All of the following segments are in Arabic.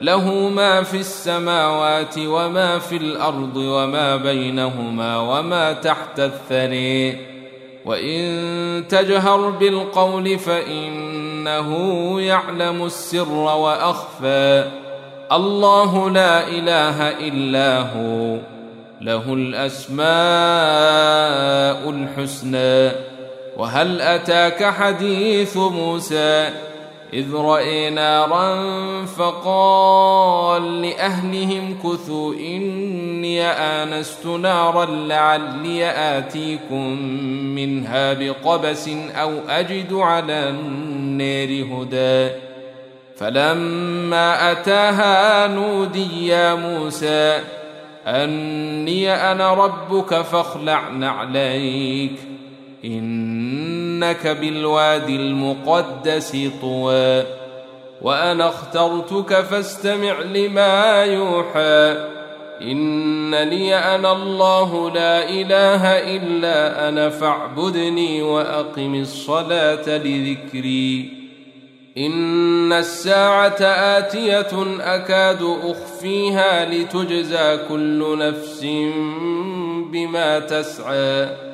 له ما في السماوات وما في الأرض وما بينهما وما تحت الثري. وإن تجهر بالقول فإنه يعلم السر وأخفى. الله لا إله إلا هو له الأسماء الحسنى. وهل أتاك حديث موسى؟ إذ رأي نارا فقال لأهلهم كثوا إني آنست نارا لعلي آتيكم منها بقبس أو أجد على النار هدى. فلما أتاها نودي يا موسى أني أنا ربك فاخلع نعليك إنك بالوادي المقدس طوى وأنا اخترتك فاستمع لما يوحى. إنني أنا الله لا إله إلا أنا فاعبدني وأقم الصلاة لذكري. إن الساعة آتية أكاد أخفيها لتجزى كل نفس بما تسعى.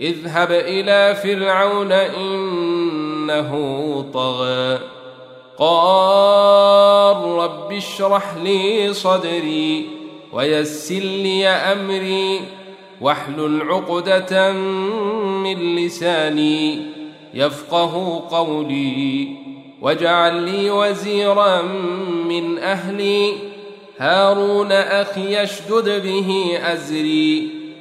اذهب إلى فرعون إنه طغى. قال رب اشرح لي صدري ويسر لي أمري واحلل عقدة من لساني يفقه قولي واجعل لي وزيرا من أهلي. هارون أخي اشدد به أزري.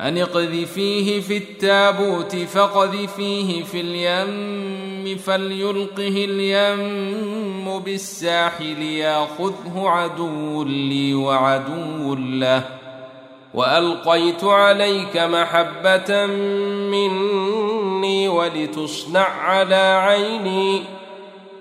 أن اقذفيه في التابوت فقذفيه في اليم فليلقه اليم بالساحل ياخذه عدو لي وعدو له. وألقيت عليك محبة مني ولتصنع على عيني.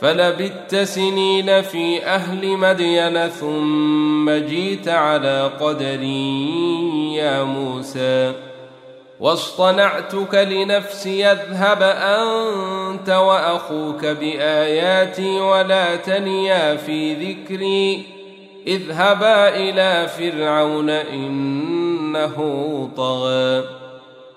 فلبت سنين في أهل مدين ثم جيت على قدري يا موسى. واصطنعتك لنفسي أذهب أنت وأخوك بآياتي ولا تنيا في ذكري. اذهبا إلى فرعون إنه طغى.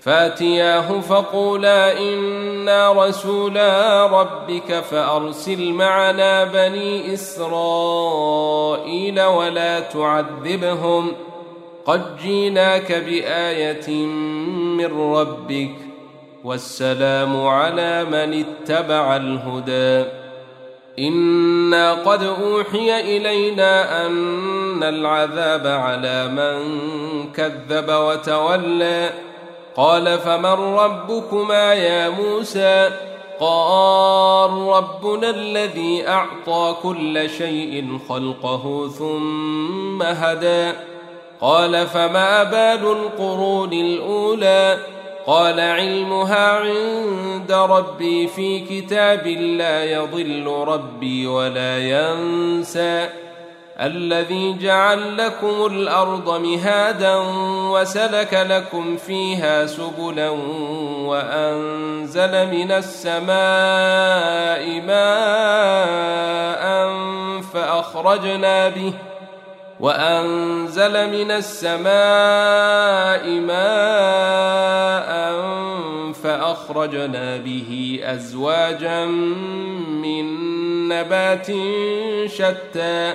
فاتياه فقولا إنا رسولا ربك فأرسل معنا بني إسرائيل ولا تعذبهم ۖ قد جيناك بآية من ربك والسلام على من اتبع الهدى إنا قد أوحي إلينا أن العذاب على من كذب وتولى قال فمن ربكما يا موسى قال ربنا الذي أعطى كل شيء خلقه ثم هدى قال فما بال القرون الأولى قال علمها عند ربي في كتاب لا يضل ربي ولا ينسى الذي جعل لكم الأرض مهادا وسلك لكم فيها سبلا وأنزل من السماء ماء فأخرجنا به وأنزل من السماء ماء فأخرجنا به أزواجا من نبات شتى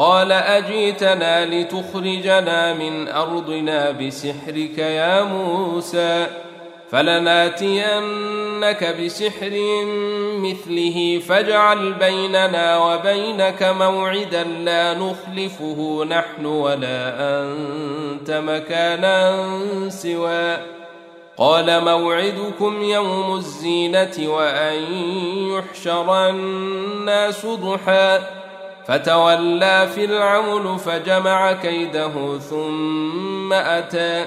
قال أجيتنا لتخرجنا من أرضنا بسحرك يا موسى فلناتينك بسحر مثله فاجعل بيننا وبينك موعدا لا نخلفه نحن ولا أنت مكانا سوى. قال موعدكم يوم الزينة وأن يحشر الناس ضحى. فتولى فرعون فجمع كيده ثم أتى.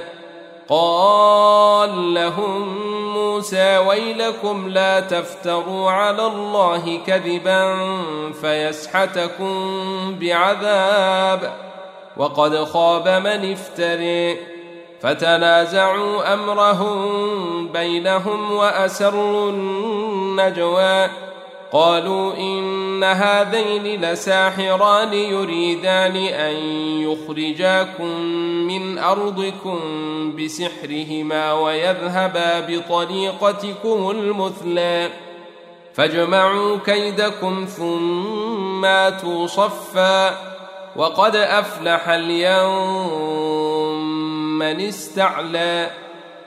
قال لهم موسى ويلكم لا تفتروا على الله كذبا فيسحتكم بعذاب. وقد خاب من افتري. فتنازعوا أمرهم بينهم وأسروا النجوى. قالوا إن هذين لساحران يريدان أن يخرجاكم من أرضكم بسحرهما ويذهبا بطريقتكم المثلى. فاجمعوا كيدكم ثم آتوا صفا. وقد أفلح اليوم من استعلى.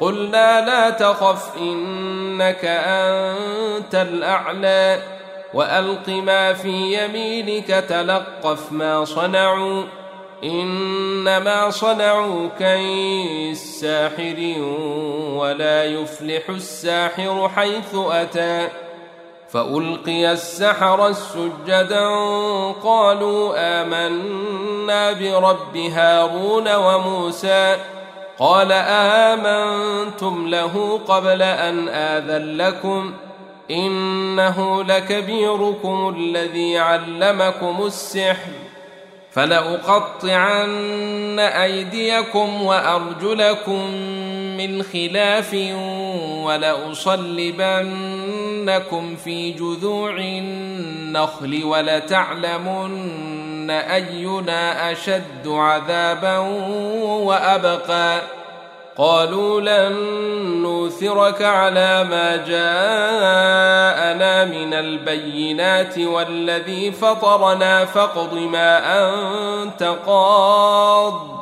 قلنا لا تخف إنك أنت الأعلى. وألق ما في يمينك تلقف ما صنعوا. إنما صنعوا كيد ساحر ولا يفلح الساحر حيث أتى. فألقي السحر السجدا قالوا آمنا برب هارون وموسى. قال آمنتم له قبل أن آذن لكم إنه لكبيركم الذي علمكم السحر فلأقطعن أيديكم وأرجلكم من خلاف ولأصلبنكم في جذوع النخل ولتعلمن أينا أشد عذابا وأبقى. قالوا لن نوثرك على ما جاءنا من البينات والذي فطرنا فاقض ما أنت قاض.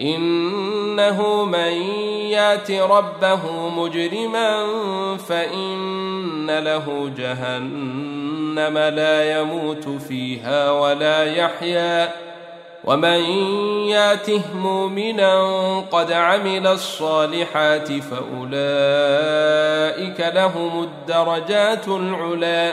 إنه من يأت ربه مجرما فإن له جهنم لا يموت فيها ولا يحيا. ومن يأته مؤمنا قد عمل الصالحات فأولئك لهم الدرجات العلي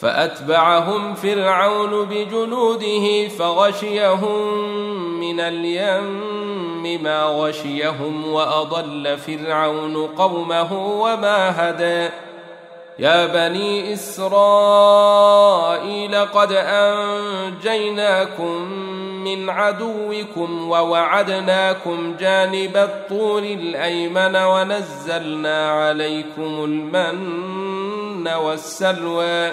فأتبعهم فرعون بجنوده فغشيهم من اليم ما غشيهم وأضل فرعون قومه وما هدى. يا بني إسرائيل قد أنجيناكم من عدوكم ووعدناكم جانب الطور الأيمن ونزلنا عليكم المن والسلوى.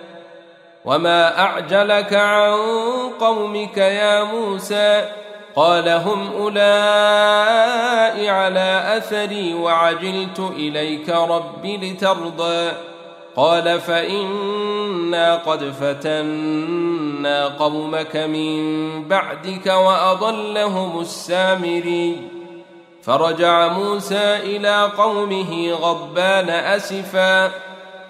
وما اعجلك عن قومك يا موسى قال هم اولئك على اثري وعجلت اليك رب لترضى قال فانا قد فتنا قومك من بعدك واضلهم السامري فرجع موسى إلى قومه غضبان اسفا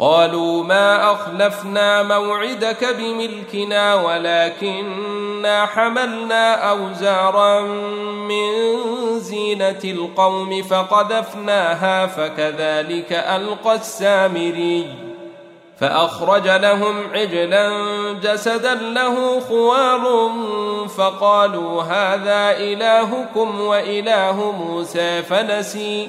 قالوا ما أخلفنا موعدك بملكنا ولكنا حملنا أوزارا من زينة القوم فقذفناها فكذلك ألقى السامري فأخرج لهم عجلا جسدا له خوار فقالوا هذا إلهكم وإله موسى فنسي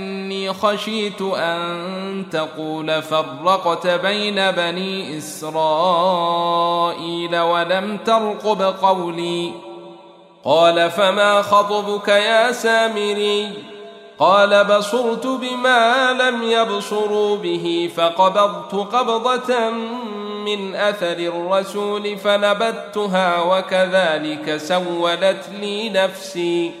خشيت أن تقول فرقت بين بني إسرائيل ولم ترقب قولي. قال فما خطبك يا سامري؟ قال بصرت بما لم يبصروا به فقبضت قبضة من أثر الرسول فنبتها وكذلك سولت لي نفسي.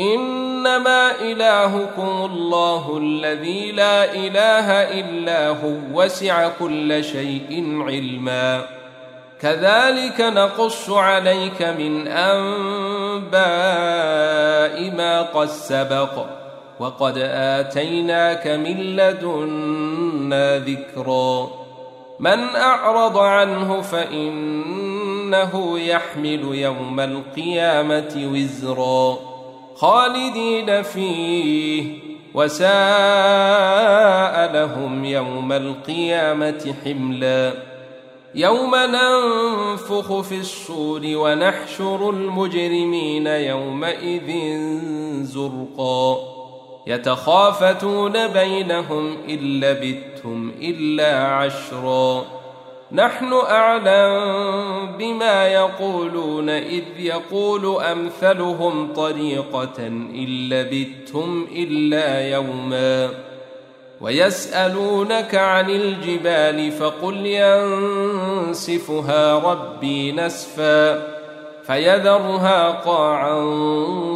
إنما إلهكم الله الذي لا إله إلا هو وسع كل شيء علما. كذلك نقص عليك من أنباء ما قد سبق وقد آتيناك من لدنا ذكرا. من أعرض عنه فإنه يحمل يوم القيامة وزرا. خالدين فيه وساء لهم يوم القيامة حملاً. يوم ننفخ في الصور ونحشر المجرمين يومئذ زرقا. يتخافتون بينهم إن لبثتم إلا عشرا. نحن أعلم بما يقولون إذ يقول أمثلهم طريقة إن لبثتم إلا يوماً ويسألونك عن الجبال فقل ينسفها ربي نسفا فيذرها قاعا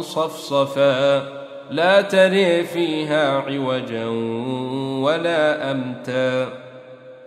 صفصفا لا تري فيها عوجا ولا أمتا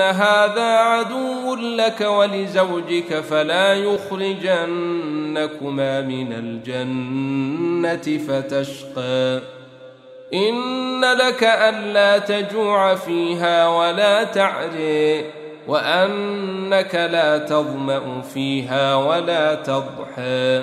هذا عدو لك ولزوجك فلا يخرجنكما من الجنة فتشقى إن لك ألا تجوع فيها ولا تعري وأنك لا تظمأ فيها ولا تضحى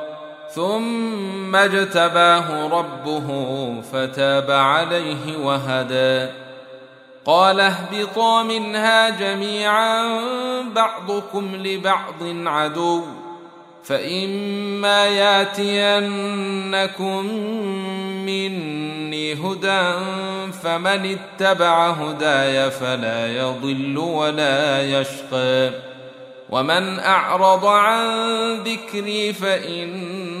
ثم اجتباه ربه فتاب عليه وهدى. قال اهبطا منها جميعا بعضكم لبعض عدو فإما ياتينكم مني هدى فمن اتبع هداي فلا يضل ولا يشقى. ومن أعرض عن ذكري فإن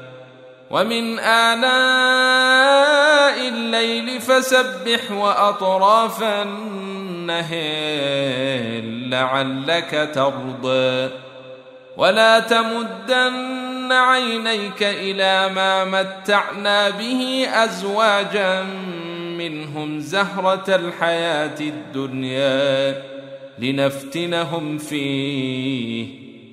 ومن آناء الليل فسبح وأطراف النهير لعلك ترضى. ولا تمدن عينيك إلى ما متعنا به أزواجا منهم زهرة الحياة الدنيا لنفتنهم فيه.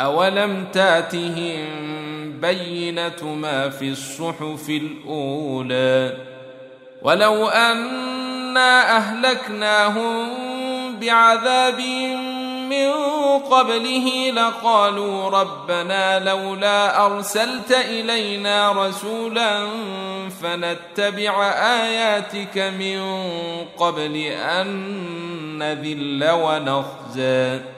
اولم تاتهم بينة ما في الصحف الأولى ولو أنا أهلكناهم بعذاب من قبله لقالوا ربنا لولا أرسلت إلينا رسولا فنتبع آياتك من قبل أن نذل ونخزي